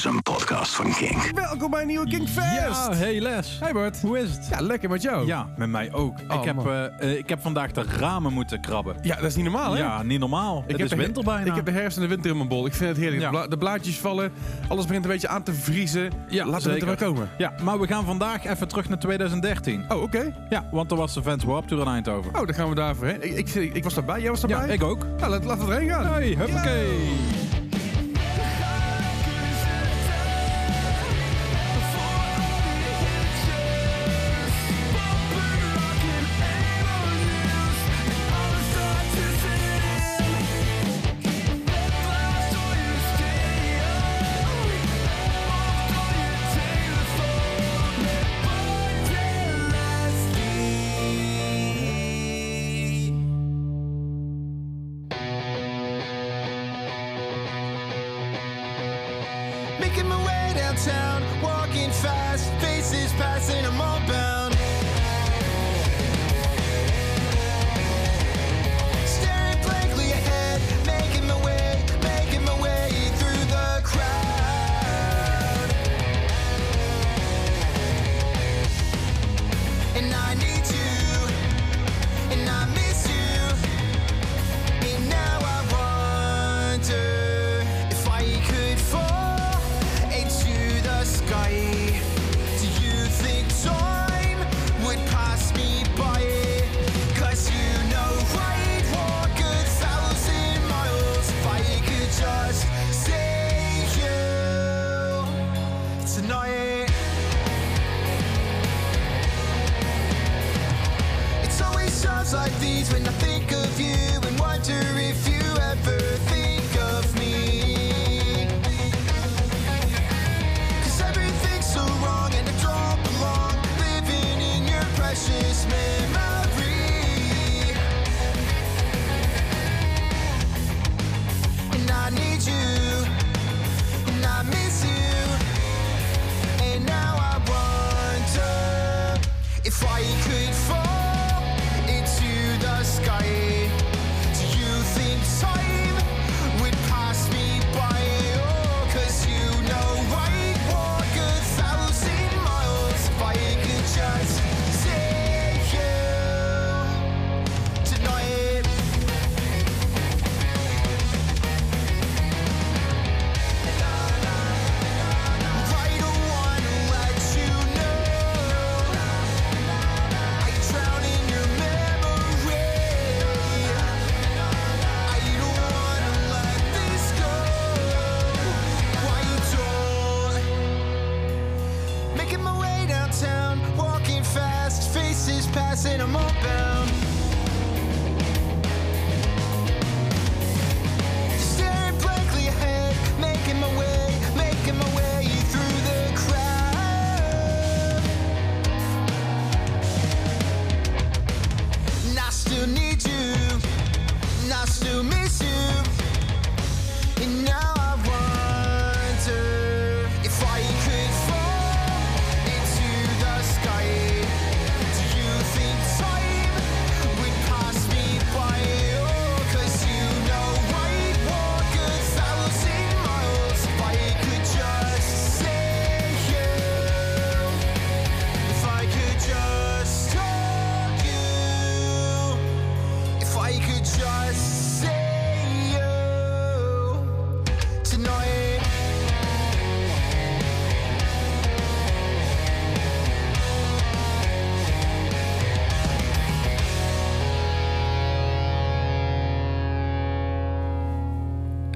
is een podcast van King. Welkom bij een nieuwe King Fest. Ja, hey Les. Hey Bart. Hoe is het? Ja, lekker met jou. Ja, met mij ook. Oh, ik, heb, eh, eh, ik heb vandaag de ramen moeten krabben. Ja, dat is niet normaal, hè? Ja, niet normaal. het heb is de, winter bijna. Ik heb de herfst en de winter in mijn bol. Ik vind het heerlijk. Ja. De, bla- de blaadjes vallen. Alles begint een beetje aan te vriezen. Ja, Laten we er maar komen. Ja, maar we gaan vandaag even terug naar 2013. Oh, oké. Ja, want er was de Vans Warped Tour in Eindhoven. Oh, dan gaan we daarvoor heen. Ik, ik, ik was daarbij. Jij was ja, daarbij? ik ook. Nou, laat- laten we erheen gaan. Hey, huppakee.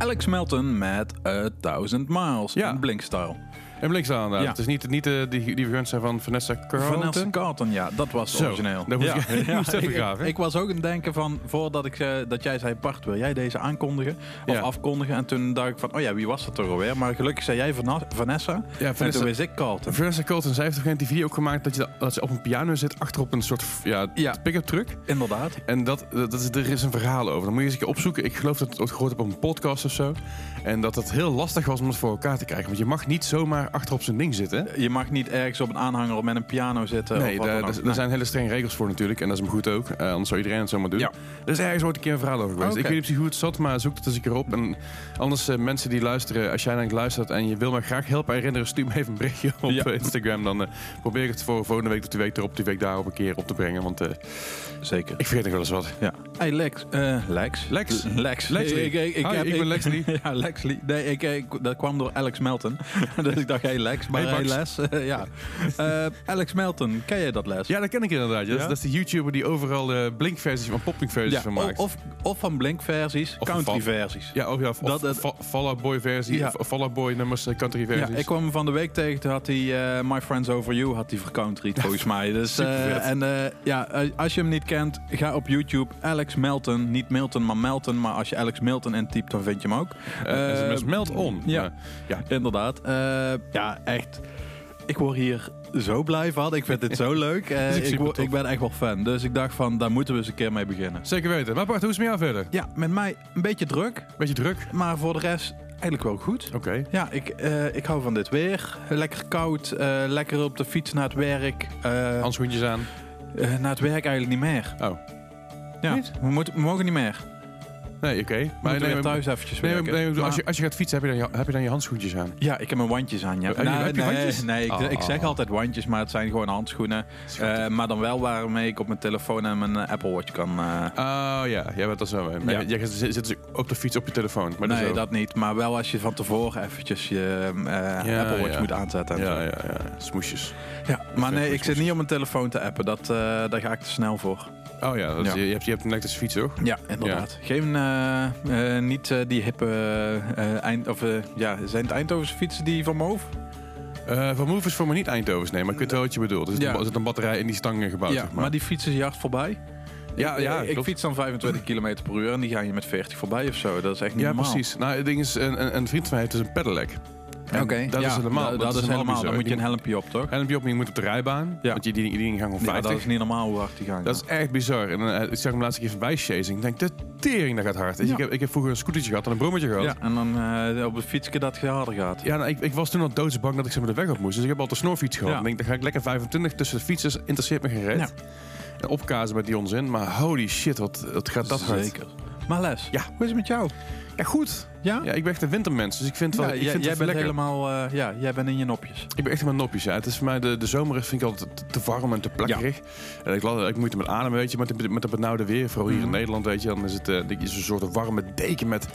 Alex Melton met A Thousand Miles. Ja. in Blinkstyle. En blinks aan inderdaad. Ja. Het is niet, niet de, die, die zijn van Vanessa Carlton. Vanessa Carlton, ja, dat was Zo, origineel. moest ja. ik- even ik, was ook aan het denken van, voordat ik, eh, dat jij zei, Bart, wil jij deze aankondigen? Of Ja. afkondigen? En toen dacht ik van, oh ja, wie was dat toch alweer? Maar gelukkig zei jij Vanessa. Ja, En Vanessa- toen wist ik Carlton. Vanessa Carlton, zij heeft op een gegeven moment die video ook gemaakt dat, je, dat ze op een piano zit achterop een soort ja, Ja. pick-up truck. Inderdaad. En dat, dat is, er is een verhaal over. Dan moet je eens een keer opzoeken. Ik geloof dat ik het ooit gehoord heb op een podcast of zo. En dat het heel lastig was om het voor elkaar te krijgen. Want je mag niet zomaar achter op zijn ding zitten. Je mag niet ergens op een aanhanger met een piano zitten. Nee, daar- dan zijn hele strenge regels voor natuurlijk. En dat is hem goed ook. Eh, anders zou iedereen het zomaar doen. Ja. Er is ergens ooit een keer een verhaal over geweest. Ik weet niet precies hoe het zat, maar zoek het eens een keer op. En anders eh, mensen die luisteren, als jij naar luistert en je wil me graag helpen herinneren, stuur me even een berichtje op Ja. Instagram. Dan eh, probeer ik het voor volgende week of die week erop, die week daarop een keer op te brengen. Want Zeker. ik vergeet nog wel eens wat. Ja. Hey Lex. Lex. Lex. Lex. Lexley. Ik, ik, ik, Hi, heb- ik ben Lexley. ja, Lexley. Nee, ik, ik, dat kwam door Alex Melton. dus ik dacht, hey Lex, maar Hey, hey, Max. Les. ja. Eh, Alex Melton, ken jij dat Les? Ja, dat ken ik inderdaad. Ja. Dat, is, de YouTuber die overal eh Blink-versies van Popping-versies Ja, van maakt. of, of van Blink-versies, country-versies. ja, of, ja, of, Dat- of Fa- Fall Out Boy-versie, Ja. Fall Out Boy nummers, eh, country-versies. Ja, ik kwam hem van de week tegen, toen had hij eh, My Friends Over You had hij vercountryed volgens mij. Dus, eh, supervet. en eh, ja, eh, als je hem niet kent, ga op YouTube Alex Melton. Niet Milton, maar Melton. Maar als je Alex Melton intypt, dan vind je hem ook. Eh, Eh, SMS meld on. ja. Ja. Inderdaad. Eh, ja, echt. Ik word hier zo blij van. Ik vind dit zo leuk. Eh, ik, ben echt wel fan. Dus ik dacht van, daar moeten we eens een keer mee beginnen. Zeker weten. Maar Bart, hoe is het met jou verder? Ja, met mij een beetje druk. Beetje druk? Maar voor de rest eigenlijk wel goed. Oké. Ja, ik, eh, ik hou van dit weer. Lekker koud, eh, lekker op de fiets naar het werk. Handschoentjes aan. naar het werk eigenlijk niet meer. Oh. Ja, Niet? we, moeten, we mogen niet meer. Nee, oké. Maar moeten nee, weer maar- thuis eventjes nee, werken. nee, als, je, als je gaat fietsen, heb je, dan je, heb je dan je handschoentjes aan? Ja, ik heb mijn wandjes aan. Ja. Oh, Nou, heb je nee, wandjes? nee, ik, Oh. ik zeg altijd wandjes, maar het zijn gewoon handschoenen. Eh, maar dan wel waarmee ik op mijn telefoon en mijn eh, Apple Watch kan. eh, Oh ja, jij bent dat zo. Ja. Jij zit dus op de fiets op je telefoon. Maar nee, dat niet. Maar wel als je van tevoren eventjes je Ja, Apple Watch ja. moet aanzetten. En Ja, zo. ja, ja. Smoesjes. Ja, maar nee, ik zit niet op mijn telefoon te appen. Dat, daar ga ik te snel voor. Oh ja, dat is- Ja. Je, hebt, je hebt een elektrische fiets, toch? Ja, inderdaad. Geen, eh, eh, niet eh, die hippe eh, eind, of eh, ja, zijn het Eindhovense fietsen die van Moof? Eh van Move is voor me niet Eindhovens, nee, maar ik weet wel wat je bedoelt. Er zit, Ja. een, er zit een batterij in die stang gebouwd, ja, zeg maar. die fietsen je hard voorbij. Ja, ik, ja, ik klopt. fiets dan 25 km per uur en die gaan je met 40 voorbij of zo. Dat is echt niet Ja, normaal. precies. Nou, het ding is, een, een, een vriend van mij heeft dus een pedelec. Oké, dat ja, is helemaal. Dat, dat is helemaal. bizar. Dan moet je een helmpje op, toch? helmpje op, je moet op de rijbaan. Ja. Want die, die, die dingen gaan gewoon Ja, 50. dat is niet normaal hoe hard die gaan. Dat is echt bizar. En eh, ik zag hem laatst een keer voorbij chasing. Ik denk, de tering, dat gaat hard. Je, Ja. Ik, heb, ik heb vroeger een scootertje gehad en een brommetje gehad. ja, en dan eh, op het fietsje dat je harder gaat. Ja, nou, ik, ik was toen al doodsbang dat ik ze met de weg op moest. Dus ik heb altijd een snorfiets gehad. Ja. Ik denk, dan ga ik lekker 25 tussen de fietsers. Interesseert me geen. Ja. En opkazen met die onzin. Maar holy shit, wat, wat gaat dat hard. Zeker. Maar Les, Ja. hoe is het met jou? Ja, goed. Ja? Ja, ik ben echt een wintermens. Dus ik vind het wel, Ja, ik jij, vind jij het bent lekker. helemaal, eh, ja, jij bent in je nopjes. Ik ben echt in mijn nopjes. Ja. Het is voor mij de, de zomer vind ik altijd te, te warm en te plakkerig. En ik, ik moeite met ademen, weet je, met, de- met dat benauwde weer. Vooral hier in Mhm. Nederland, weet je. Dan is het eh, is een soort warme deken met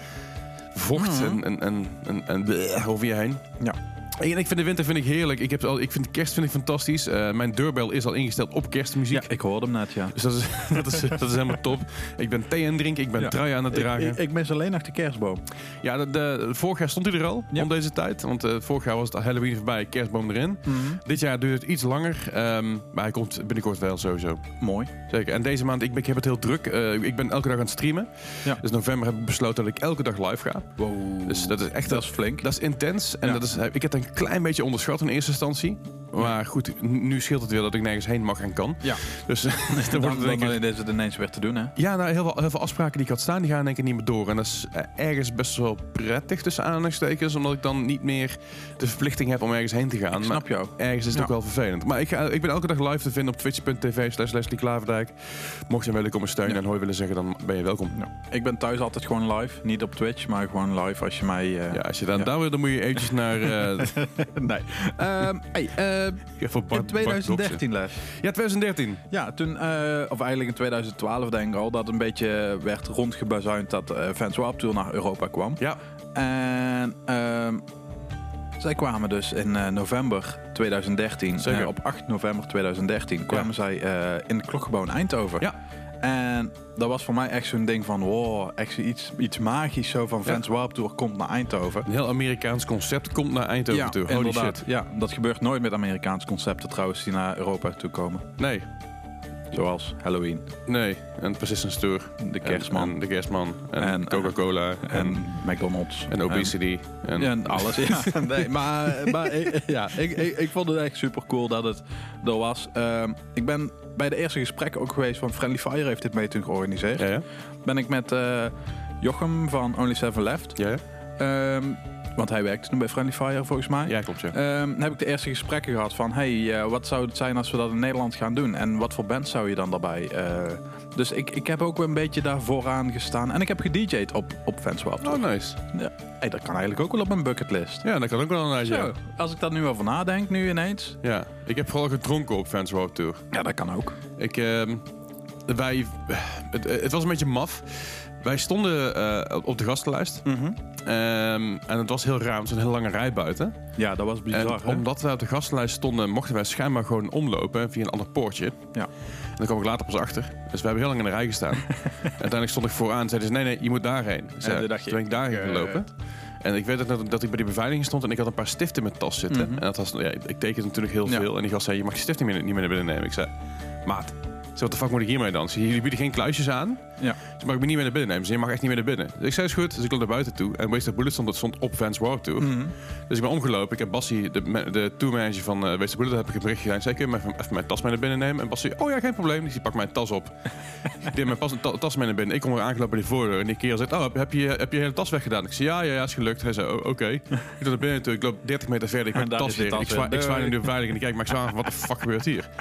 vocht Mhm. en, en, en, en, en over je heen. Ja. En ik vind de winter vind ik heerlijk. Ik, heb al, ik vind kerst vind ik fantastisch. Eh, mijn deurbel is al ingesteld op kerstmuziek. Ja, ik hoorde hem net, ja. Dus dat is, dat, is, dat is helemaal top. Ik ben thee aan het drinken, ik ben Ja. trui aan het dragen. ik, ik mis alleen nog de kerstboom. ja, de, de- vorig jaar stond hij er al, Ja. om deze tijd. Want eh, vorig jaar was het Halloween voorbij, kerstboom erin. Dit jaar duurt het iets langer, ehm, maar hij komt binnenkort wel sowieso. Mooi. Zeker. En deze maand, ik, ben- ik heb het heel druk. Eh, ik ben elke dag aan het streamen. Ja. Dus november heb ik besloten dat ik elke dag live ga. Wow. Dus dat is echt dat is flink. dat is intens. En dat is, ik heb een klein beetje onderschat in eerste instantie. Maar goed, nu scheelt het weer dat ik nergens heen mag en kan. Ja. Dus dan wordt het denk dan ik- is het ineens weer te doen, hè? ja, nou, heel, veel, heel veel afspraken die ik had staan, die gaan denk ik niet meer door. En dat is eh, ergens best wel prettig tussen aanhalingstekens. Omdat ik dan niet meer de verplichting heb om ergens heen te gaan. Ik snap jou. Maar ergens is het Ja. ook wel vervelend. Maar ik, ga, ik ben elke dag live te vinden op twitch.tv slash Leslie Klaverdijk. Mocht je willen komen steunen Ja. en hooi willen zeggen, dan ben je welkom. Ik ben thuis altijd gewoon live. Niet op Twitch, maar gewoon live als je mij... eh, Ja, als je dan daar wil, dan moet je eventjes naar... eh nee. Ehm, hey, eh, Bart- in 2013 les. Ja, 2013. Ja, toen, eh, of eigenlijk in 2012 denk ik al, dat een beetje werd rondgebazuind dat Van Swap Tour naar Europa kwam. Ja, En ehm, zij kwamen dus in eh, november 2013, Zeker. eh, op 8 november 2013, kwamen Ja. zij in het klokgebouw in Eindhoven. Ja. En dat was voor mij echt zo'n ding van, wow, echt iets, iets magisch zo van Ja. Vans Warped Tour komt naar Eindhoven. een heel Amerikaans concept komt naar Eindhoven ja, toe. Holy inderdaad. shit. Ja, dat gebeurt nooit met Amerikaanse concepten trouwens die naar Europa toe komen. Nee, Zoals Halloween, nee. En Persistence Tour. de kerstman En, de kerstman. En, En- Coca-Cola. En, en en, McDonald's. obesity. En, Ja, en alles. Ja. Nee, maar maar ik, ja, ik, ik, ik vond het echt super cool dat het er was. Ehm, ik ben bij de eerste gesprekken ook geweest van Friendly Fire heeft dit mee toen georganiseerd. ja, ja. Ben ik met eh, Jochem van Only Seven Left. ja, Ehm, want hij werkt nu bij Friendly Fire volgens mij. Ja, klopt, ja. Ehm, heb ik de eerste gesprekken gehad van, hey, eh, wat zou het zijn als we dat in Nederland gaan doen? En wat voor band zou je dan daarbij? eh, dus ik, ik heb ook een beetje daar vooraan gestaan. En ik heb gedj'd op, op Fanswap. Oh, nice. Ja. Hey, dat kan eigenlijk ook wel op mijn bucketlist. Ja, dat kan ook wel een ja. als ik daar nu over nadenk, nu ineens. ja. Ik heb vooral gedronken op Fans World Tour. Ja, dat kan ook. Ik, ehm, wij, het, het was een beetje maf. Wij stonden eh, op de gastenlijst. Ehm, en het was heel raar, want het was een hele lange rij buiten. Ja, dat was bizar. en omdat wij op de gastenlijst stonden, mochten wij schijnbaar gewoon omlopen via een ander poortje. Ja. En daar kwam ik later pas achter. Dus we hebben heel lang in de rij gestaan. uiteindelijk stond ik vooraan en zeiden ze, nee, nee, je moet daarheen. Zei, toen dacht je, toen ben ik daarheen eh, gelopen. En ik weet dat, dat ik bij die beveiliging stond en ik had een paar stiften in mijn tas zitten. Mhm. En dat was, ja, ik tekende natuurlijk heel Ja. veel. En die gast zei, je mag die stiften niet meer, niet meer naar binnen nemen. Ik zei, maat, wat de fuck moet ik hiermee dan? Zei, Jullie bieden geen kluisjes aan. Ja. Dus mag ik me niet meer naar binnen nemen. Ze je mag echt niet meer naar binnen. Dus ik zei, is goed. Dus ik loop naar buiten toe. En Wasted Bullet stond, dat stond op Vans Warp Tour. Mhm. Dus ik ben omgelopen. Ik heb Bassie, de, de tourmanager van uh, Wasted Bullet, heb ik een bericht gedaan. Zei, kun je even, even mijn tas mee naar binnen nemen? En Bassie, oh ja, geen probleem. Dus die pakt mijn tas op. ik deed mijn pas, ta- tas mee naar binnen. Ik kom er aangelopen bij die voordeur. En die kerel zegt, oh, heb, heb je, heb je je hele tas weggedaan? Ik zei, ja, ja, ja, is gelukt. Hij zei, oh, oké. ik loop naar binnen toe. Ik loop 30 meter verder. Ik heb de tas weer. tas Ik weer. ik zwaai de beveiliging en ik kijk, maar ik zwaai, wat de fuck gebeurt hier?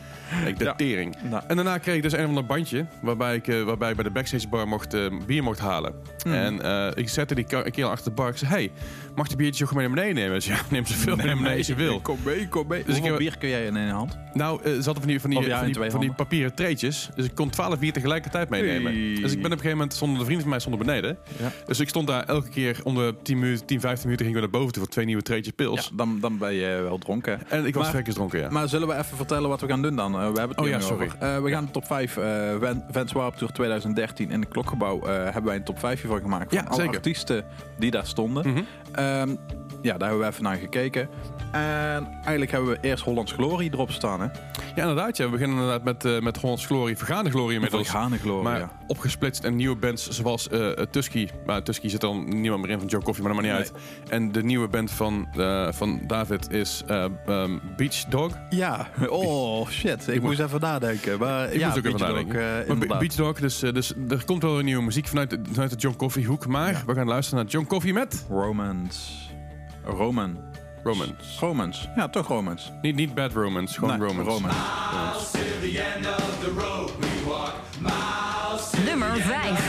Ik de Ja. tering. Nou. En daarna kreeg ik dus een of ander bandje waarbij ik, eh, waarbij ik bij de backstage bar mocht, eh, bier mocht halen. Hmm. En eh, ik zette die kerel achter de bar. Ik zei, hey, mag die biertje ook mee naar beneden nemen? Ze ja, neem zoveel mee naar beneden als je wil. Kom mee, kom mee. Dus ik Hoeveel bier kun jij in één hand? Nou, eh, ze hadden van die, van die, van die, van die papieren treetjes. Dus ik kon 12 bier tegelijkertijd meenemen. Dus ik ben op een gegeven moment, zonder de vrienden van mij stonden beneden. Ja. Dus ik stond daar elke keer om de 10, minuten, 10 15 minuten ging ik weer naar boven toe voor twee nieuwe treetjes pils. Ja, dan, dan ben je wel dronken. En ik was vrekkers dronken, ja. Maar zullen we even vertellen wat we gaan doen dan? We hebben het Oh ja, sorry. we gaan de top 5 eh Van- Vans Warped Tour 2013 in het Klokgebouw eh, hebben wij een top 5 van gemaakt. Van Ja, alle zeker. artiesten die daar stonden. Ehm, ja, daar hebben we even naar gekeken. En eigenlijk hebben we eerst Hollands Glory erop staan. Hè? Ja, inderdaad. Ja. We beginnen inderdaad met, eh met Hollands Glory, Vergaande Glory inmiddels. Vergane Glory, Maar ja. opgesplitst en nieuwe bands zoals eh, Tusky. Maar Tusky zit dan niemand meer in van Joe Coffee, maar dat maakt niet uit. En de nieuwe band van, eh, van David is ehm, Beach Dog. Ja, oh shit. Ik moest even nadenken. Maar Ik ja, moest ook even nadenken. Dog. Beach Dog, dus, dus er komt wel weer nieuwe muziek vanuit, vanuit de John Coffee hoek. Maar we gaan luisteren naar John Coffee met Romance. Roman. Romance. Romance. Ja, toch Romance. Niet, niet Bad Romance, gewoon Nee, Romance. Romance. Nummer 5.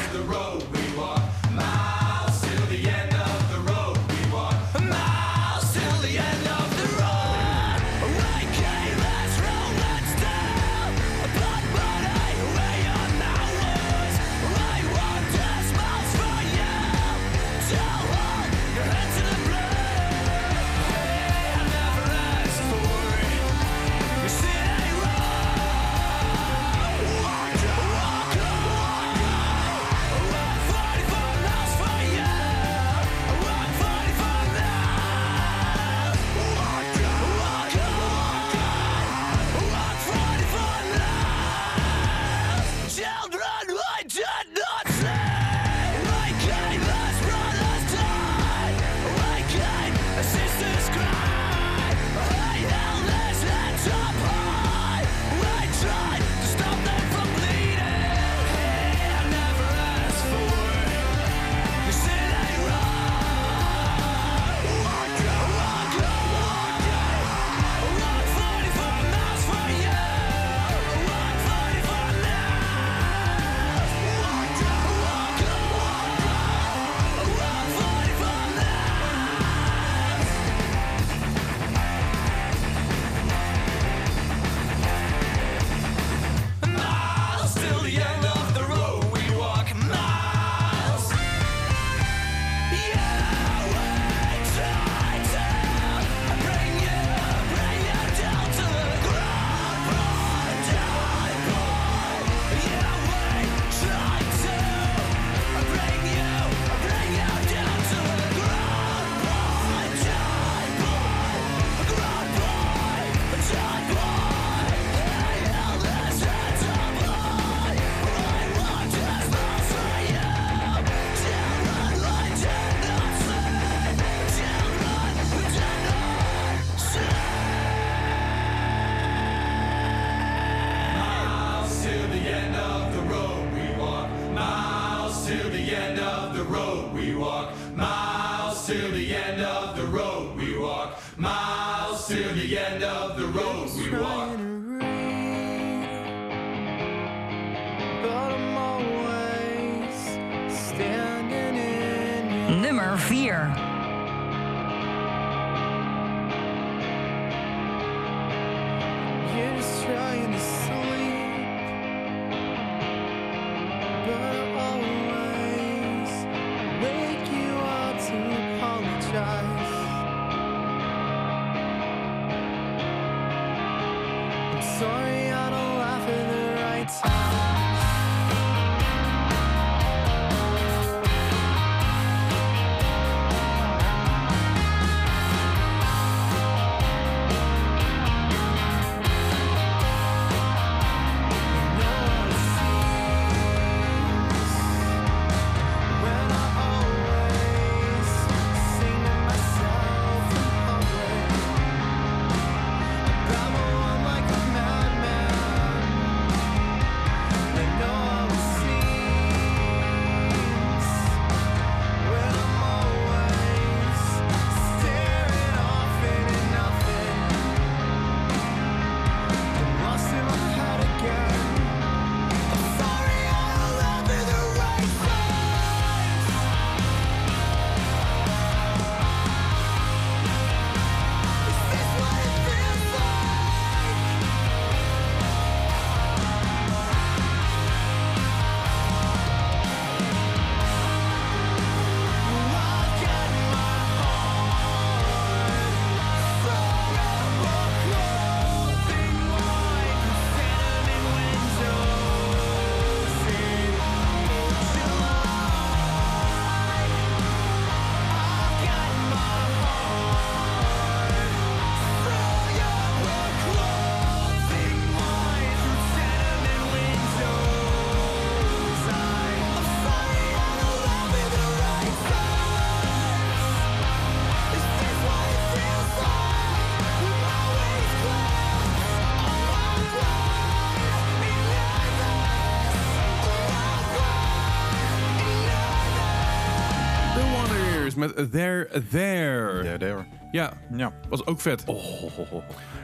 Met There, There. Ja, there. Ja, Ja. was ook vet. Oh,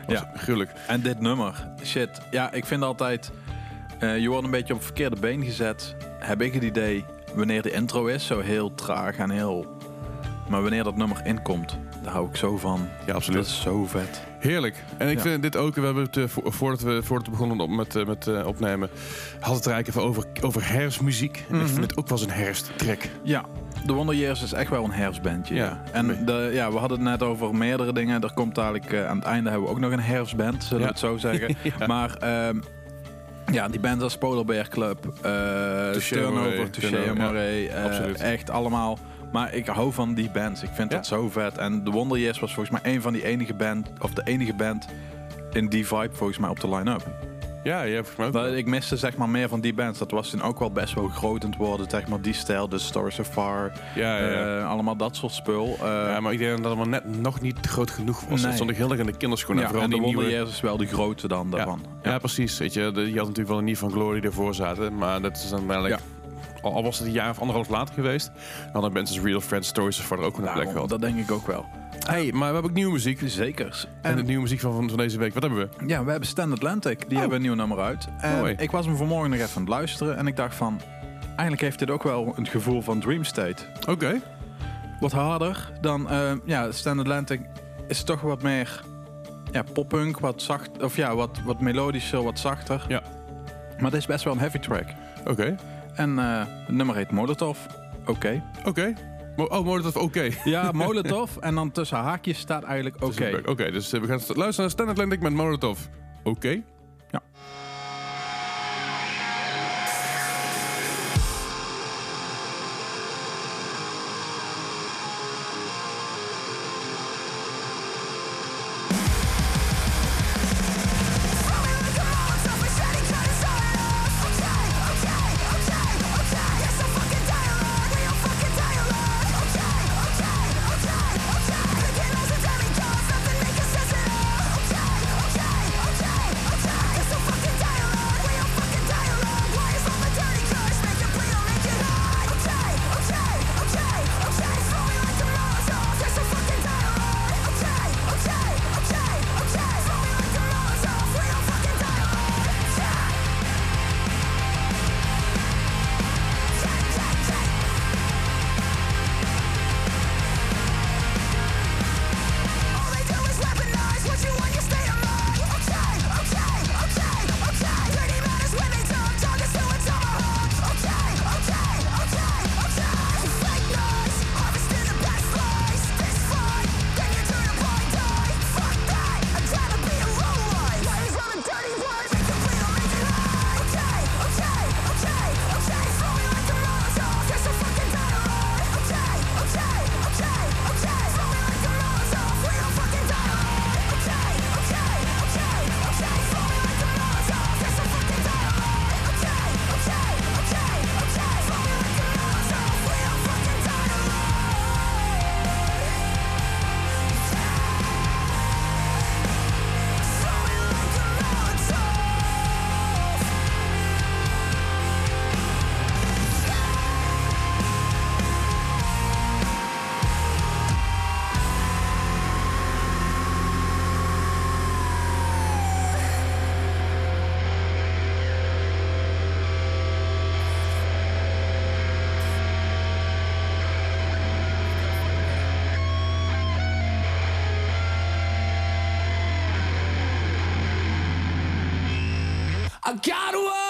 Ja, gruwelijk. En dit nummer, shit. Ja, ik vind altijd... eh, je wordt een beetje op het verkeerde been gezet. Heb ik het idee, wanneer de intro is, zo heel traag en heel... Maar wanneer dat nummer inkomt, daar hou ik zo van. Ja, absoluut. Dat is zo vet. Heerlijk. En ik Ja. vind dit ook, we hebben het, eh, vo- voordat, we, voordat we begonnen op met, eh, met eh, opnemen, had het er eigenlijk even over, over herfstmuziek. En ik Mhm. vind het ook wel eens een herfsttrek. Ja, de Wonder Years is echt wel een herfstbandje. Ja. En de, ja, we hadden het net over meerdere dingen. Er komt dadelijk eh, aan het einde hebben we ook nog een herfstband, zullen Ja. we het zo zeggen. Ja. Maar ehm, ja, die bands als Polar Bear Club, Amoré, Turnover, Touché. Amoré, eh, echt allemaal. Maar ik hou van die bands. Ik vind dat zo vet. En de Wonder Years was volgens mij een van die enige band, of de enige band in die vibe volgens mij op de line-up. Ja, ja, volgens mij ook. Dat, wel. ik miste zeg maar meer van die bands. Dat was toen ook wel best wel groot aan het worden. Zeg maar die stijl, de Stars of Far. Ja, ja, eh, allemaal dat soort spul. Eh, ja, maar ik denk dat het maar net nog niet groot genoeg was. Nee. Het stond ik heel erg in de kinderschoenen. ja, vooral en de die Wonder nieuwe... Is wel de grote dan daarvan. Ja, precies. Weet je, de- je had natuurlijk wel een nieuw van Glory ervoor zaten. Maar dat is dan eigenlijk... Al, was het een jaar of anderhalf later geweest... dan hadden mensen Real Friends Stories of er ook een plek gehad. dat denk ik ook wel. Hey, maar we hebben ook nieuwe muziek. Zeker. En, En de nieuwe muziek van, van, deze week, wat hebben we? ja, we hebben Stand Atlantic. Die hebben een nieuw nummer uit. En Mooi. ik was hem vanmorgen nog even aan het luisteren. En ik dacht van... Eigenlijk heeft dit ook wel een gevoel van Dream State. Oké. Wat harder dan... eh, ja, Stand Atlantic is toch wat meer... Ja, poppunk, wat zacht... Of ja, wat, wat melodischer, wat zachter. Ja. Maar dit is best wel een heavy track. Oké. En eh, het nummer heet Molotov. Oké. Oké. Oh, Molotov, oké. Ja, Molotov. en dan tussen haakjes staat eigenlijk oké. Oké, dus we gaan st- luisteren naar Stand Atlantic met Molotov. Oké. Ja. Quero.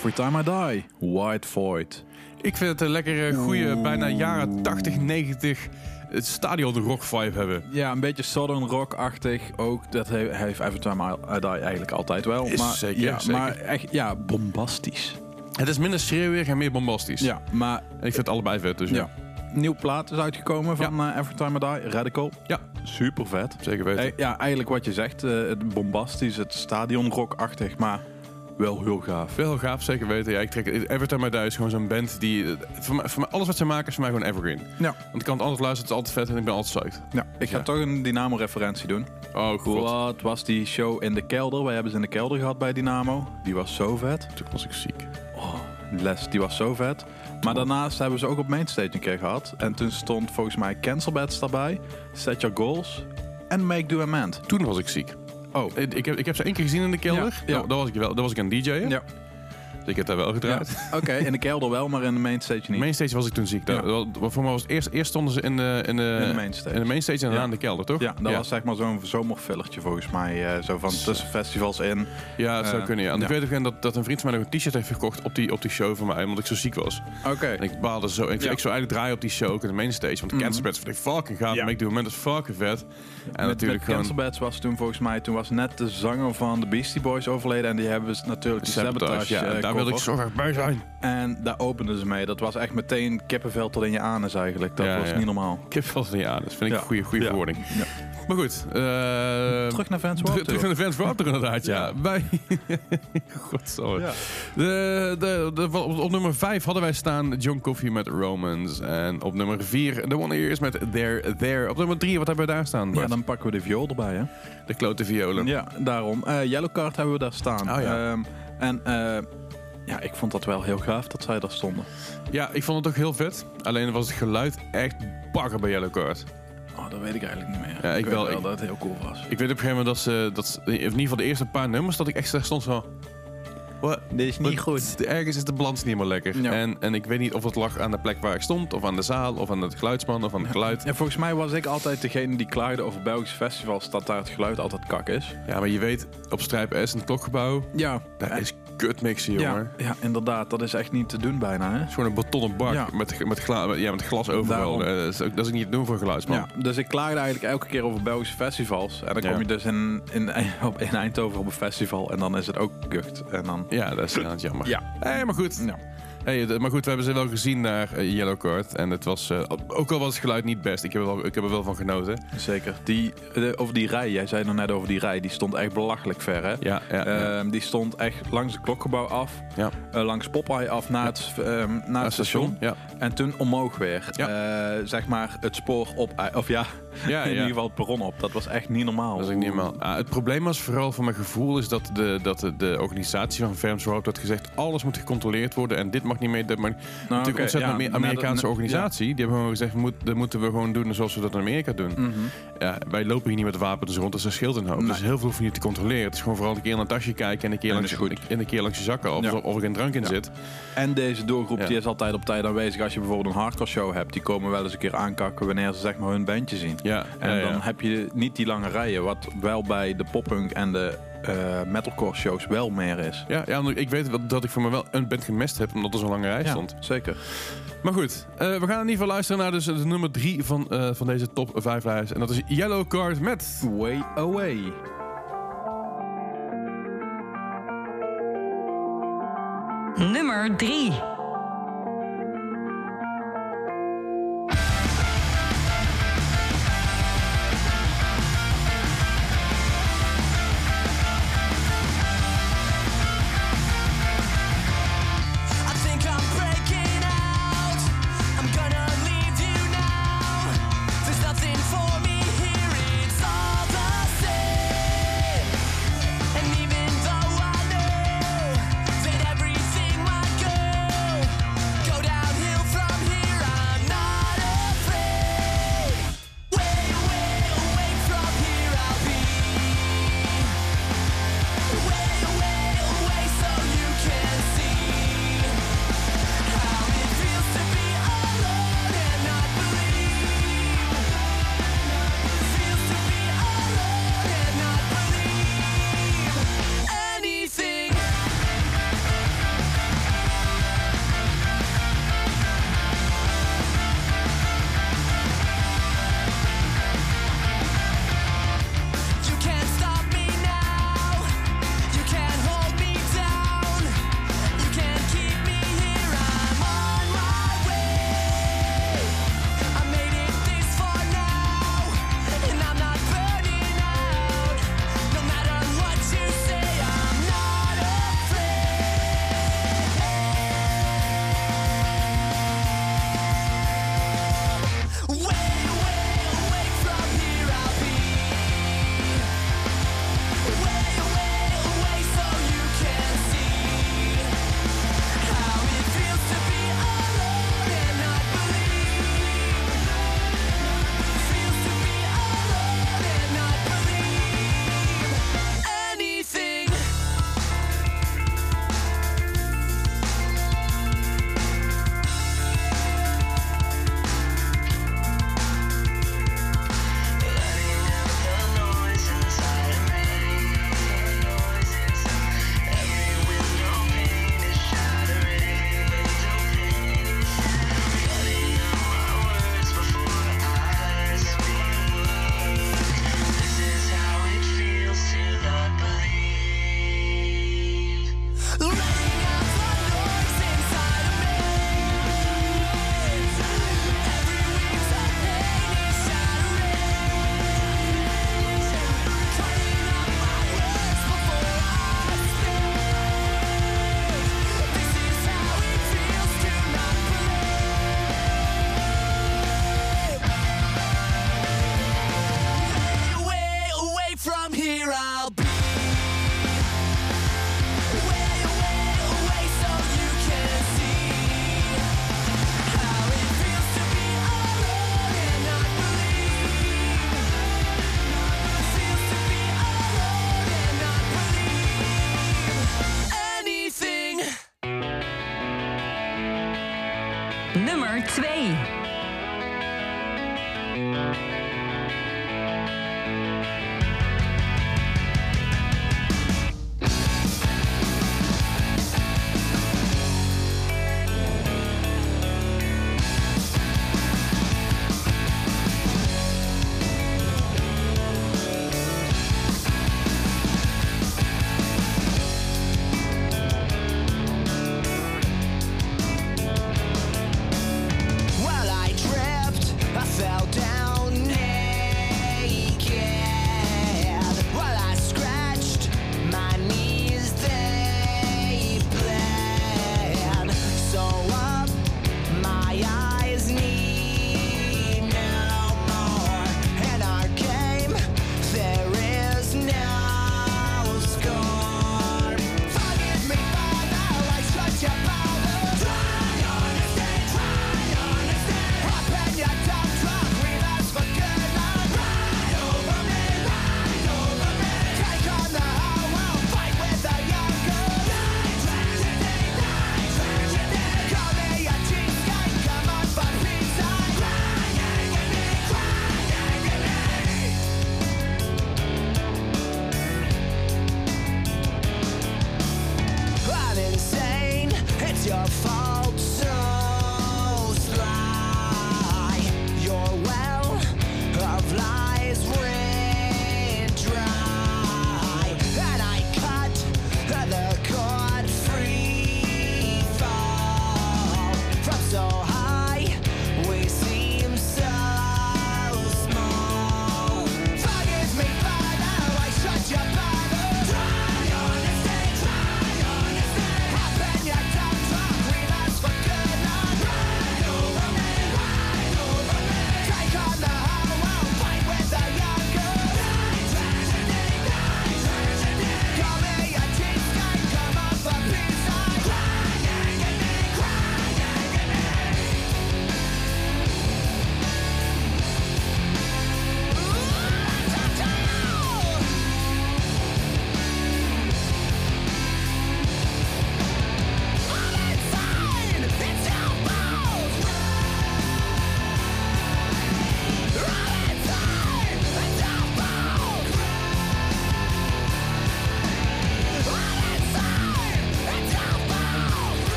Every Time I Die, White Void. Ik vind het een lekkere, goede, bijna jaren 80, 90 het stadion rock vibe hebben. Ja, een beetje Southern Rock-achtig ook. Dat he- heeft Every Time I Die eigenlijk altijd wel. Is maar, zeker, ja, zeker. maar echt, ja, bombastisch. Het is minder schreeuwig en meer bombastisch. Ja, maar En ik vind het allebei vet, dus ja. ja. Nieuw plaat is uitgekomen van eh, Every Time I Die, Radical. Ja, Super vet. zeker weten. Eh, ja, eigenlijk wat je zegt, eh, het bombastisch, het stadionrock-achtig, maar wel heel gaaf. Veel gaaf, zeker weten. Ja, ik trek I Die is gewoon zo'n band die... eh, Voor mij, voor mij, alles wat ze maken is voor mij gewoon evergreen. Ja. Want ik kan het anders luisteren, het is altijd vet en ik ben altijd psyched. ja. Ik ga Ja. toch een Dynamo-referentie doen. Oh, goed. Wat was die show in de kelder? Wij hebben ze in de kelder gehad bij Dynamo. Die was zo vet. Toen was ik ziek. Les, die was zo vet. Maar daarnaast hebben ze ook op Mainstage een keer gehad. En toen stond volgens mij Cancel Beds daarbij. Set Your Goals. En Make Do Amend. Toen was ik ziek. Oh. Ik heb, ik heb ze één keer gezien in de kelder. Ja, ja. Nou, daar was ik wel. Daar was ik aan DJ'en. Ja. Ik heb daar wel Ja. gedraaid. Oké, in de kelder wel, maar in de mainstage niet. Mainstage was ik toen ziek. Ja. Voor mij was het eerst, eerst stonden ze in de, in de, In de mainstage. in de mainstage en daarna Ja. in de kelder, toch? Ja, dat was zeg maar zo'n zomerfillertje volgens mij. eh, zo van tussen festivals in. Ja, dat zou Eh, kunnen, ja. En ik weet ook dat, dat een vriend van mij nog een t-shirt heeft gekocht op die, op die show van mij, omdat ik zo ziek was. Oké. En ik baalde zo. Ik, ik zou eigenlijk draaien op die show, ook in de mainstage. Want de. Cancer Beds vind ik fucking gaaf. Ja. Make the Moment is fucking vet. En met, natuurlijk met gewoon... Was toen volgens mij, toen was net de zanger van de Beastie Boys overleden. En die hebben ze natuurlijk die Sabotage, Sabotage, ja, wilde ik zo graag bij zijn. En daar openden ze mee. Dat was echt meteen kippenvel tot in je anus eigenlijk. Dat Ja, was ja. niet normaal. Heb vast niet aan. Dat vind ik Ja. een goede, goede Ja. verwoording. Ja. Maar goed. eh, Terug naar Vans terug- Warped terug naar de Fans Warped Tour inderdaad, ja. Bij... Godsorry. Ja. De, de, de, op, op nummer 5 hadden wij staan John Coffey met Romans. En op nummer 4 The One Ears met There, There. Op nummer 3, wat hebben we daar staan? Ja, Bart? dan pakken we de viool erbij, hè? De klote violen. Ja, daarom. Eh Yellow Card hebben we daar staan. Oh, ja. Ehm, en eh, ja, ik vond dat wel heel gaaf dat zij daar stonden. Ja, ik vond het ook heel vet. Alleen was het geluid echt bakken bij Yellow Card. Oh, dat weet ik eigenlijk niet meer. Ja, ik weet wel, ik- dat het heel cool was. Ik weet op een gegeven moment dat ze, dat ze- in ieder geval de eerste paar nummers, dat ik echt stond zo... What? Dit is Wat- Ergens is de balans niet helemaal lekker. Ja. En, en ik weet niet of het lag aan de plek waar ik stond, of aan de zaal, of aan het geluidsman, of aan het geluid. En volgens mij was ik altijd degene die klaagde over Belgische festivals dat daar het geluid altijd kak is. Ja, maar je weet, op Strijp S, in het klokgebouw, Ja, daar is kutmixen, jongen. ja, ja, inderdaad. Dat is echt niet te doen bijna, hè? Het is gewoon een betonnen bak Ja. met, met, gla, met- ja, met glas overal. Eh, Dat is, ook, dat is niet te doen voor geluidsman. Ja, dus ik klaagde eigenlijk elke keer over Belgische festivals. En dan kom je dus in, in, op, in Eindhoven op een festival en dan is het ook kucht. En dan... Ja, dat is jammer. Ja. Hey, maar goed. Ja. Hey, maar goed, we hebben ze wel gezien naar eh, Yellow Card. En het was, eh, ook al was het geluid niet best, ik heb er wel, ik heb er wel van genoten. Zeker. Die, de, over die rij, jij zei nog net over die rij, die stond echt belachelijk ver, hè? Ja, ja, ja. Ehm, die stond echt langs het klokgebouw af, ja. eh, langs Popeye af naar het, ehm, naar het station. Ja. En toen omhoog weer. Eh, zeg maar het spoor op, of ja, Ja, in ieder geval het perron op. Dat was echt niet normaal. Dat is ook niet helemaal. Ah, het probleem was vooral voor mijn gevoel is dat de, dat de, de organisatie van Rope had gezegd alles moet gecontroleerd worden en dit mag niet meer. Dat mag... Natuurlijk oké, ontzettend ja, net- Amerikaanse organisatie. Die hebben gewoon gezegd, moet, dat moeten we gewoon doen zoals we dat in Amerika doen. Mhm. Ja, wij lopen hier niet met wapens rond, dus er scheelt een hoop. Nee. Dus heel veel hoef je niet te controleren. Het is gewoon vooral een keer in een tasje kijken en een keer, En langs, dat is goed. en een keer langs je zakken of, of er geen drank in zit. En deze doelgroep die is altijd op tijd aanwezig. Als je bijvoorbeeld een hardcore show hebt, die komen wel eens een keer aankakken wanneer ze zeg maar hun bandje zien. Ja, En dan heb je niet die lange rijen, wat wel bij de poppunk en de eh, metalcore shows wel meer is. Ja, ja, ik weet dat ik voor me wel een band gemest heb, omdat er zo'n lange rij Ja, stond. zeker. Maar goed, eh, we gaan in ieder geval luisteren naar dus de nummer drie van, eh, van deze top 5 lijst. En dat is Yellow Card met... Way away. Nummer 3.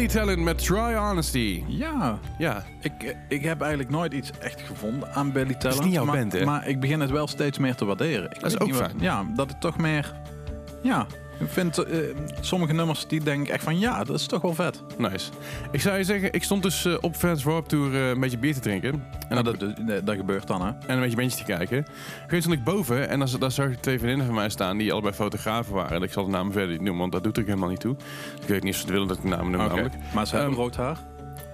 Billy Talent met Try Honesty. Ja, Ja, ik, ik heb eigenlijk nooit iets echt gevonden aan Billy Talent. niet jouw maar, band, hè? Maar ik begin het wel steeds meer te waarderen. Ik is weet ook wat- fijn. Ja, dat het toch meer... Ja, ik vind eh, sommige nummers die denk ik echt van... Ja, dat is toch wel vet. nice. Ik zou je zeggen, ik stond dus eh, op Fans Warp Tour eh, een beetje bier te drinken. En, En dat, dat, gebeurt dan, hè. en een beetje bandjes te kijken. Moment stond ik boven en dan, daar zag ik twee vriendinnen van mij staan die allebei fotografen waren. En ik zal de namen verder niet noemen, want dat doet er helemaal niet toe. Ik weet niet of ze willen dat ik de namen noem Oké. namelijk. Maar ze hebben Ehm, rood haar.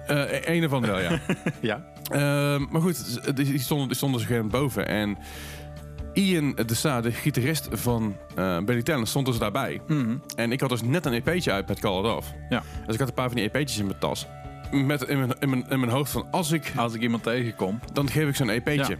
Een ervan wel, ja. Ja. Ehm, maar goed, die stonden, die stonden dus gewoon boven. En Ian de Sa, de gitarist van Billy Talent, stond dus daarbij. En ik had dus net een EP'tje uit met Call It Off. Ja. Dus ik had een paar van die EP'tjes in mijn tas. Met in mijn, in mijn, in mijn hoofd van, als ik, Als ik iemand tegenkom. dan geef ik zo'n EP'tje.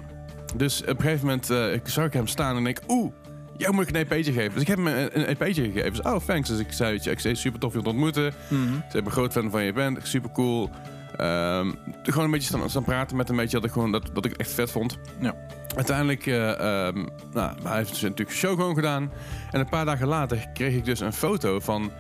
Dus op een gegeven moment eh, ik zag ik hem staan en denk, oeh, ja, moet ik een EP'tje geven? Dus ik heb hem een, een EP'tje gegeven. Dus, oh, thanks. Dus ik zei, ik zei, super tof je te ontmoeten. Mhm. Ze hebben een groot fan van je band, super cool. Ehm, gewoon een beetje staan, staan praten met een beetje dat ik gewoon dat, dat ik echt vet vond. Ja. Uiteindelijk, eh, ehm, nou, hij heeft dus natuurlijk een show gewoon gedaan. En een paar dagen later kreeg ik dus een foto van,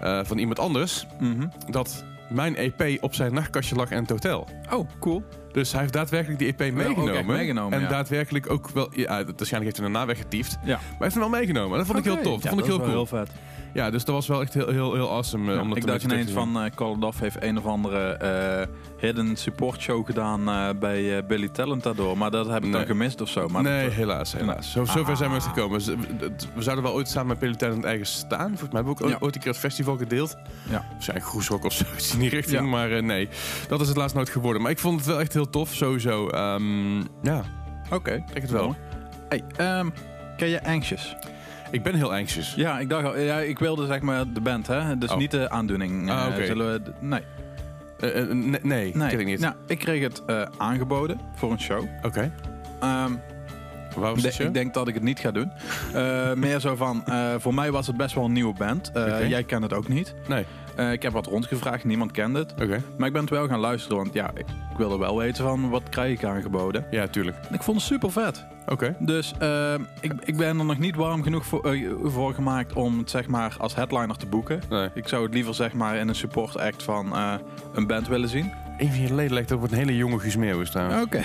eh, van iemand anders Mhm. dat mijn EP op zijn nachtkastje lag in het hotel. Oh, cool. Dus hij heeft daadwerkelijk die EP meegenomen. en ja. daadwerkelijk ook wel, ja, waarschijnlijk heeft hij daarna weggetiefd. Maar Ja. hij heeft hem wel meegenomen. Dat vond ik heel tof. Dat vond ik heel cool. heel vet. Ja, dus dat was wel echt heel, heel, heel awesome. eh, om dat ik dacht ineens van uh, Call It Off heeft een of andere eh, hidden support show gedaan bij Billy Talent daardoor. Maar dat heb ik Nee. dan gemist of zo. Maar nee, dat, helaas, helaas. Zo, zover zijn we nooit gekomen. Dus, We zouden wel ooit samen met Billy Talent ergens staan. Volgens mij hebben we ook Ja. ooit een keer het festival gedeeld. Ja. Waarschijnlijk Groesrock of zo, iets in die richting. Ja. Maar nee, dat is het laatst nooit geworden. Maar ik vond het wel echt heel tof, sowieso. Ehm, ja, Oké. ik denk het wel. Hey, ehm, ken je Anxious? Ik ben heel anxious. Ja, ik dacht al, ja, ik wilde zeg maar de band, hè? Dus Oh. niet de aandoening. Ah, Eh, oké. zullen we, d- nee, Eh, eh, nee, nee, nee. ken ik niet. Nou, ik kreeg het eh, aangeboden voor een show. Oké, Ehm, waar was de- de show? ik denk dat ik het niet ga doen. Eh, meer zo van, eh, voor mij was het best wel een nieuwe band. Eh, Oké. Jij kent het ook niet. Nee, Eh, ik heb wat rondgevraagd, niemand kende het. Maar ik ben het wel gaan luisteren, want ja, ik, wilde wel weten van wat krijg ik aangeboden. Ja, tuurlijk. En ik vond het super vet. Oké. Dus eh, ik, ik ben er nog niet warm genoeg voor, eh, voor gemaakt om het zeg maar als headliner te boeken. Nee. Ik zou het liever zeg maar in een support act van een band willen zien. Een van je leden lijkt op een hele jonge Guus Meeuwis trouwens. Oké.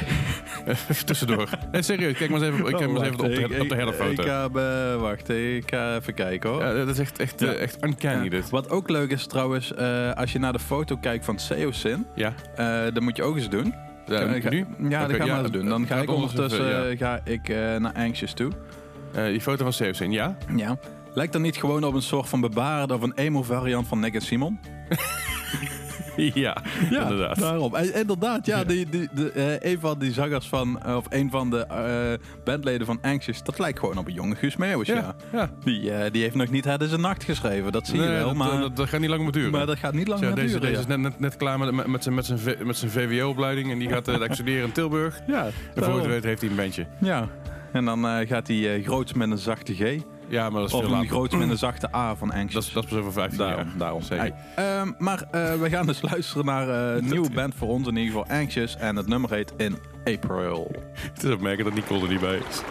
Even tussendoor. Nee, serieus, kijk maar eens even, ik kijk maar eens even op de, op de hele Ik, foto. ga, eh, wacht, ik ga even kijken hoor. Ja, dat is echt, echt, Ja. eh, echt uncanny Ja. dit. Wat ook leuk is trouwens, eh, als je naar de foto kijkt van Seosin, Ja, eh dan moet je ook eens doen. ja Eh, ga- nu? Ja, dat gaan ja, we eens doen. Dan ga ik ondertussen even, ja. ga ik, eh, naar Anxious toe. Eh, die foto van Seosin, ja? Ja. Lijkt dat niet gewoon op een soort van bebaarde of een emo variant van Nick en Simon? ja, inderdaad. Daarom. En, inderdaad, ja. Die, die, de, eh, een van die zangers van, eh, of een van de eh, bandleden van Anxious, dat lijkt gewoon op een jonge Guus Meeuwis, ja. Ja, ja. Die, die heeft nog niet Het is een nacht geschreven, dat zie je wel. dat, maar, dat, dat gaat niet lang meer duren. maar dat gaat niet lang meer deze, duren. deze is net, net, net klaar met, met, zijn, met zijn, met zijn VWO-opleiding en die gaat studeren in Tilburg. ja, En voor het weet heeft hij een bandje. ja. En dan gaat hij groots met een zachte G. Ja, maar dat is Of veel een later. groots met een zachte A van Dat Anxious. is, dat is pas over 15 Daarom, jaar. daarom. Zeker. Hey, ehm, maar eh, we gaan dus luisteren naar eh, een nieuwe band voor ons, in ieder geval Anxious. En het nummer heet In April. Het is opmerken dat Nicole er niet bij is.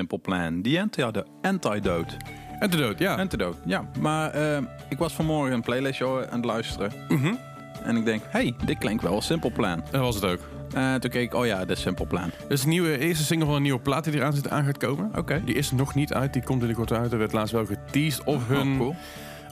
Simple plan. Die antidote. Antidote. Antidote, ja. Antidote, ja. Maar eh, ik was vanmorgen een playlistje aan het luisteren. Mhm. En ik denk, hey, dit klinkt wel als Simple Plan. Dat was het ook. Eh, toen keek ik, oh ja, dit is Simple Plan. Dit is de nieuwe, eerste single van een nieuwe plaat die eraan zit aan gaat komen. Oké. Die is nog niet uit, die komt binnenkort uit. Er werd laatst wel geteased hun, Oh, cool.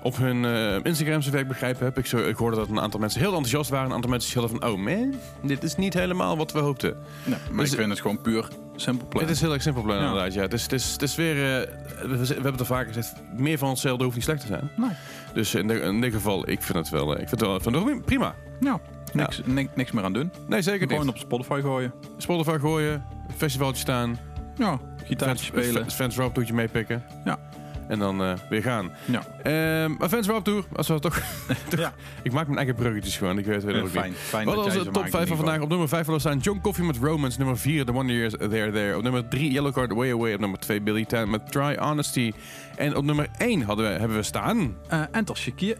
Op hun eh, Instagram, zover ik begrepen heb. Ik, zo, ik hoorde dat een aantal mensen heel enthousiast waren. Een aantal mensen hadden van, oh man, dit is niet helemaal wat we hoopten. Nee, maar Dus- ik vind het gewoon puur Simple Plan. Het is heel erg simpel plan Ja. inderdaad, ja. Het is, het is, het is weer, eh, we, we hebben het al vaker gezegd, meer van hetzelfde hoeft niet slecht te zijn. Nee. Dus in, de- in dit geval, ik vind het wel, eh, ik vind het wel, wel prima. Ja, niks, ni- niks meer aan doen. Nee, zeker Gewoon niet. op Spotify gooien. Spotify gooien, festivaltje staan, Ja, gitaartje spelen. Fans, fans Rope toertje meepikken. Ja. En dan eh, weer gaan. Ja. Maar Fans Rope Tour, als we toch... toch- Ja. Ik maak mijn eigen bruggetjes gewoon, ik weet het Eh, ook fijn, niet. fijn Wat was de top maakt 5 in van vandaag? Op nummer 5 hadden we staan John Coffee met Romance. Nummer 4, The Wonder Years There There. Op nummer 3, Yellow Card Way Away. Op nummer 2, Billy Tan met Try Honesty. En op nummer 1 hadden we, hebben we staan... geval. Eh, Enter Shakira.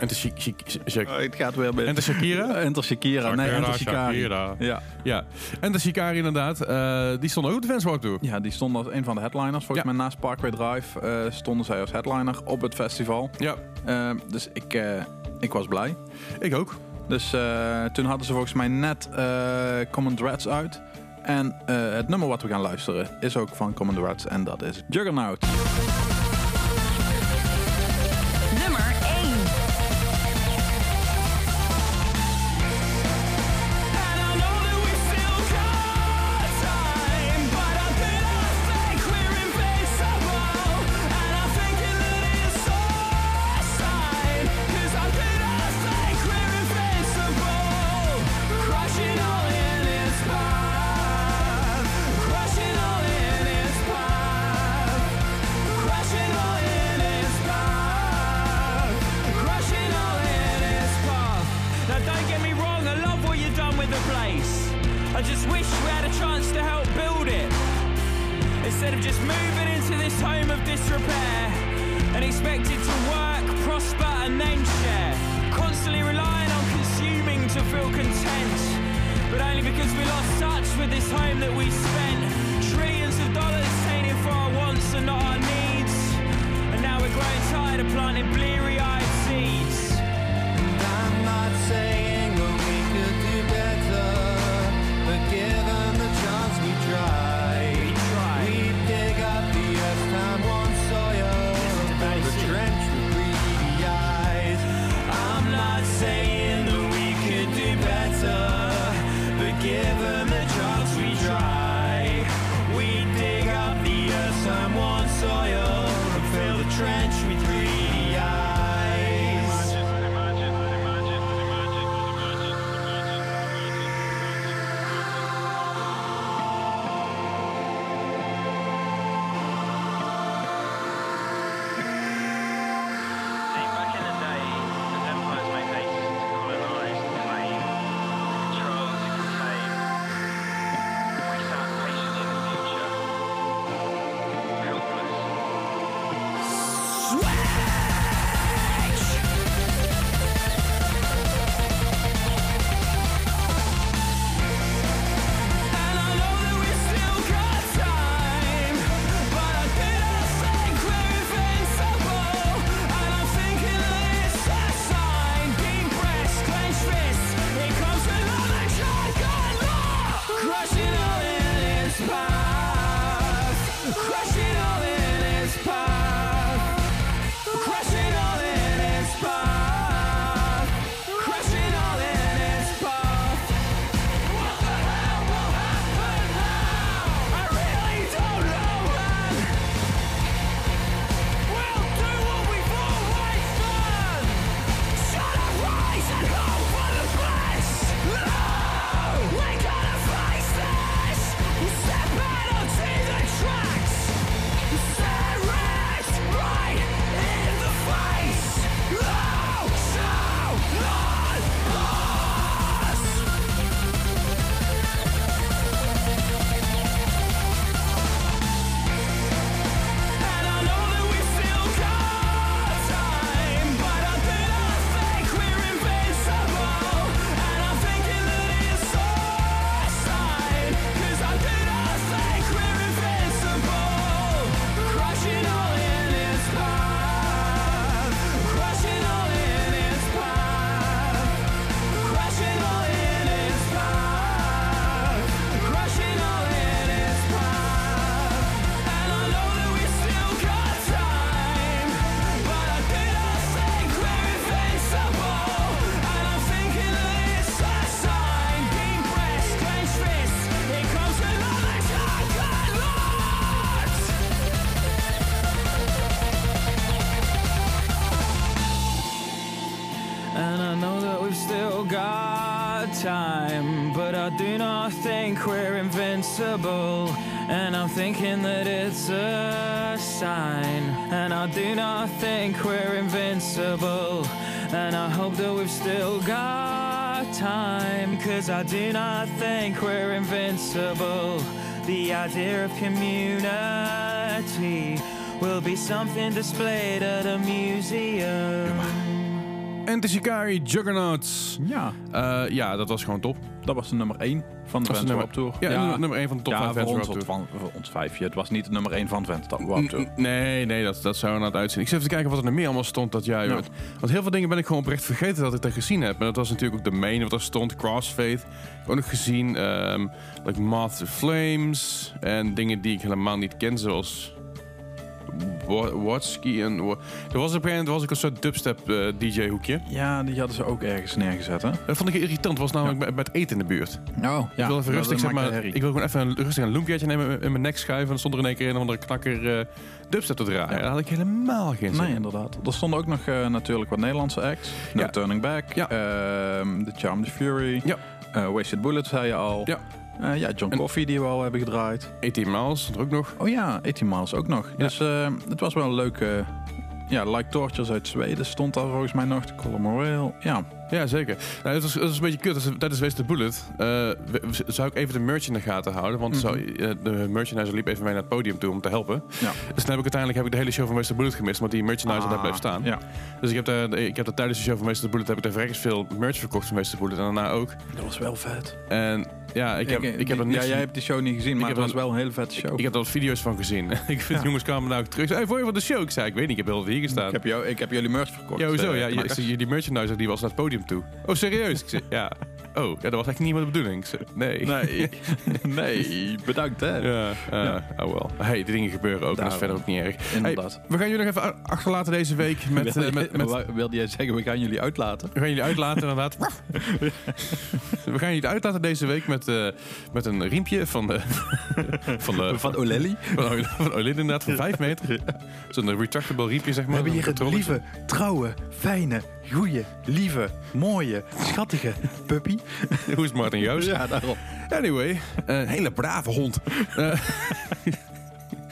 En de Shak- Shak- Shak- Oh, het gaat weer met... Enter Shakira? Enter Shakira. Nee, Shakira, Enter Shikari. Shakira. Ja. Ja, en de Shikari inderdaad. eh, die stond ook op de Fans Rope Tour. ja, die stond als een van de headliners. Volgens Ja. mij naast Parkway Drive eh, stonden zij als headliner op het festival. Ja, dus ik, eh, ik was blij. ik ook. Dus eh, toen hadden ze volgens mij net eh, Common Dreads uit. En eh, het nummer wat we gaan luisteren is ook van Common Dreads. En dat is Juggernaut. And I'm thinking that it's a sign. And I do not think we're invincible. And I hope that we've still got time, cause I do not think we're invincible. The idea of community will be something displayed at a museum. En de Shikari Juggernauts. Ja, Eh, ja, dat was gewoon top. dat was de nummer 1 van de Dat de Warped Tour. Ja, nummer- nummer 1 van de top ja, 5 voor Vans ons, Warped van, voor ons vijfje. Het was niet de nummer 1 van Warped Tour. Nee, nee, dat, dat zou inderdaad uitzien. Ik zit even te kijken wat er nog meer allemaal stond dat jij... Ja. Want heel veel dingen ben ik gewoon oprecht vergeten dat ik daar gezien heb. En dat was natuurlijk ook de main wat er stond. Crossfaith. Ook nog gezien. ehm like Moth Flames. En dingen die ik helemaal niet ken, zoals... Wa- Watski en... Wa- Er was op een was ik een soort dubstep eh. Ja, die hadden ze ook ergens neergezet, hè? Dat vond ik irritant. was namelijk bij, bij het eten in de buurt. Oh, ja. ik wil even rustig, zeg maar, ik wil gewoon even een, rustig een loempiaatje nemen in mijn nek schuiven. En stond er in één keer een of andere knakker eh, dubstep te draaien. Ja. Daar had ik helemaal geen zin Nee, in. inderdaad. Er stonden ook nog eh, natuurlijk wat Nederlandse acts. No Ja. Turning Back, Ja. ehm, The Charmed Fury, Ja. Wasted Bullet zei je al. Ja. Eh, ja, John En- Coffee die we al hebben gedraaid. 18 Miles er ook nog. Oh ja, 18 Miles ook nog. Dus eh, het was wel een leuke... Ja, Like Tortures uit Zweden stond daar volgens mij nog. De Color Morale. Ja, Ja, zeker. Nou, het, was, het was een beetje kut. Tijdens Waste the Bullet eh, we- zou ik even de merch in de gaten houden. Want zo, eh, de merchandiser liep even mee naar het podium toe om te helpen. Mhm. Ja. Dus dan heb ik uiteindelijk heb ik de hele show van Waste the Bullet gemist. Want die merchandiser daar bleef staan. Ah, Ja, Dus ik heb, daar, ik heb daar tijdens de show van Waste the Bullet heb ik daar verrekens veel merch verkocht van Waste the Bullet. En daarna ook. dat was wel vet. En ja, ik heb, ik, heb er ja, niks... jij hebt die show niet gezien, maar het was wel een hele vette show. Ik heb er wat video's van gezien. ik vind Ja. jongens kwamen nou ook terug. Hey, voor je van de show? Ik zei, ik weet niet, ik heb wel hier gestaan. Ik heb, jou, ik heb jullie merch verkocht. Ja, hoezo? eh, Ja, die merchandiser die was naar het podium toe. Oh, serieus? Ik zei, ja. Oh, ja, dat was echt niet meer de bedoeling. Zei, nee. Nee, nee, bedankt hè. Ja, Ja. oh wel. Hey, die dingen gebeuren ook. Dat is verder ook niet erg. Inderdaad. Hey, we gaan jullie nog even achterlaten deze week met... Wilde eh, met, met jij- wilde jij zeggen, we gaan jullie uitlaten? we gaan jullie uitlaten inderdaad. we gaan jullie uitlaten deze week met, eh, met een riempje van de... van de Van Olelli. van, inderdaad, van 5 meter. Zo'n retractable riempje, zeg maar. We hebben hier controletje. lieve, trouwe, fijne, goeie, lieve, mooie, schattige puppy. Hoe is Martin Joost? Ja, daarom. Anyway, een hele brave hond.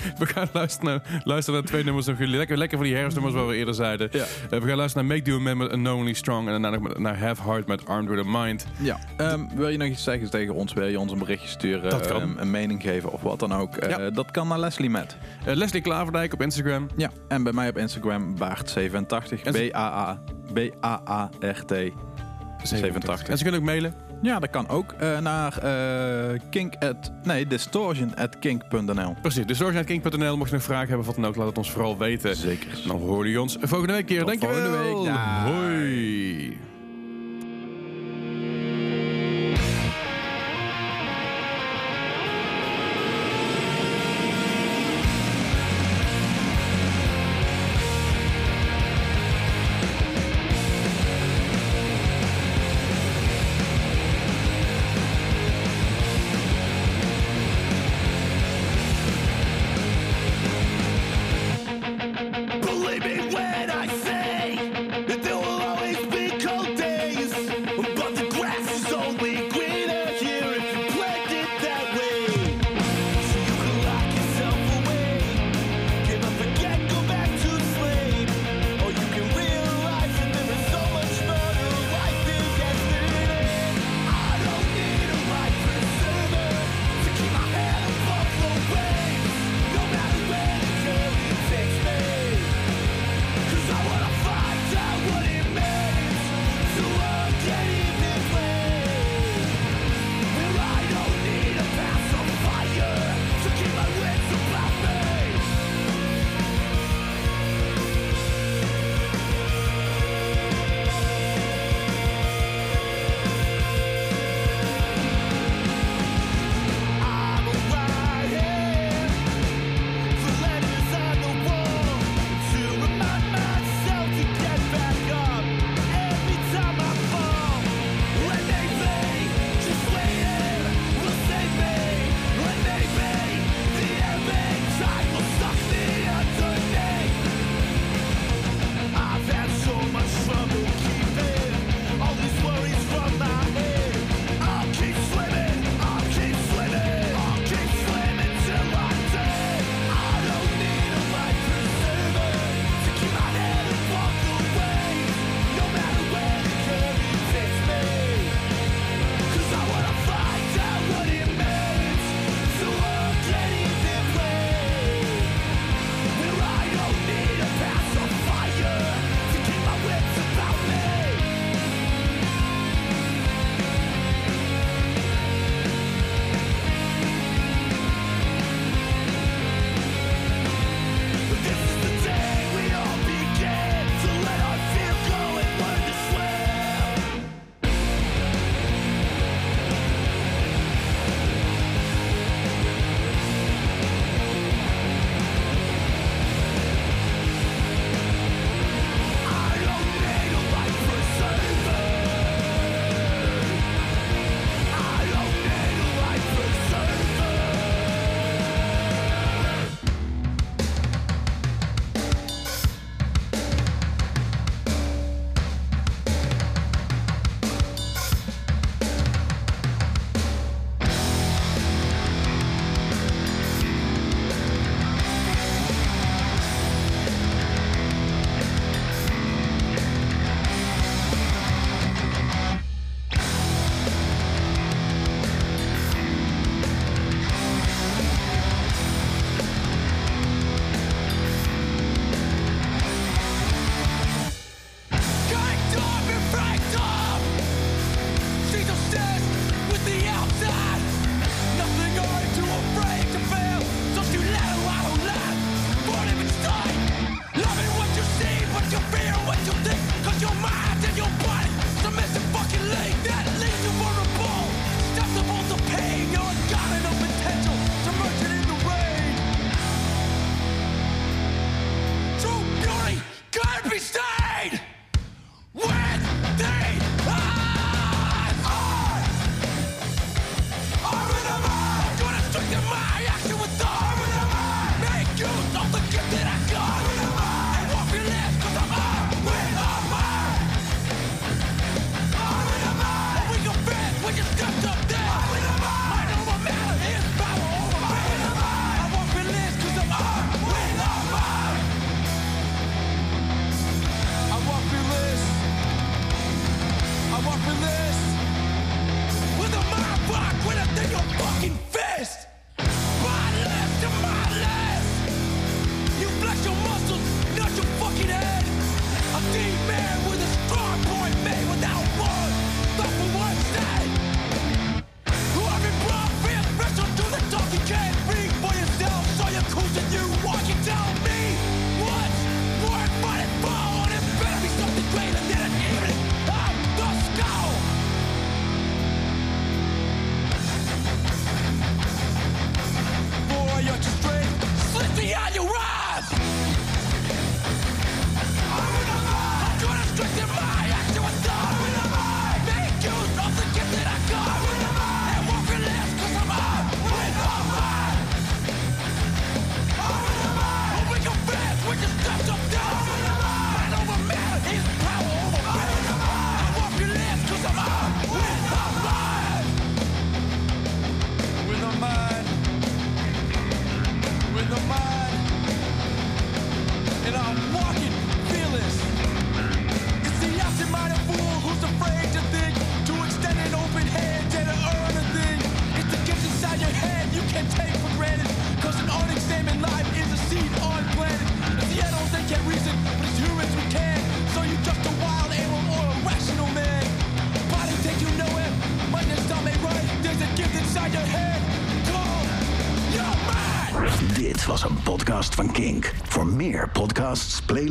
We gaan luisteren naar, luisteren naar twee nummers nog jullie. Lekker, lekker voor die herfstnummers waar we eerder zeiden. Ja. Eh, we gaan luisteren naar Make Do Man met Unknowingly Strong. En daarna naar Have Heart met Armed With A Mind. Ja. Ehm, wil je nog iets zeggen tegen ons? Wil je ons een berichtje sturen? Dat kan. ehm, een mening geven of wat dan ook? Eh, Ja. Dat kan naar Leslie Met. Eh, Leslie Klaverdijk op Instagram. Ja. En bij mij op Instagram Baart87. En ze- B-A-A. B-A-A-R-T. 87. En ze kunnen ook mailen. Ja, dat kan ook eh, naar eh, kink at, nee, distortion at kink.nl. Precies, dus zorg.king.nl. Mocht je nog vragen hebben of wat dan ook, laat het ons vooral weten. Zeker. Dan horen jullie ons volgende week keer. Tot Dankjewel. volgende week. Dag. Hoi.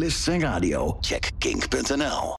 Radio, check kink.nl.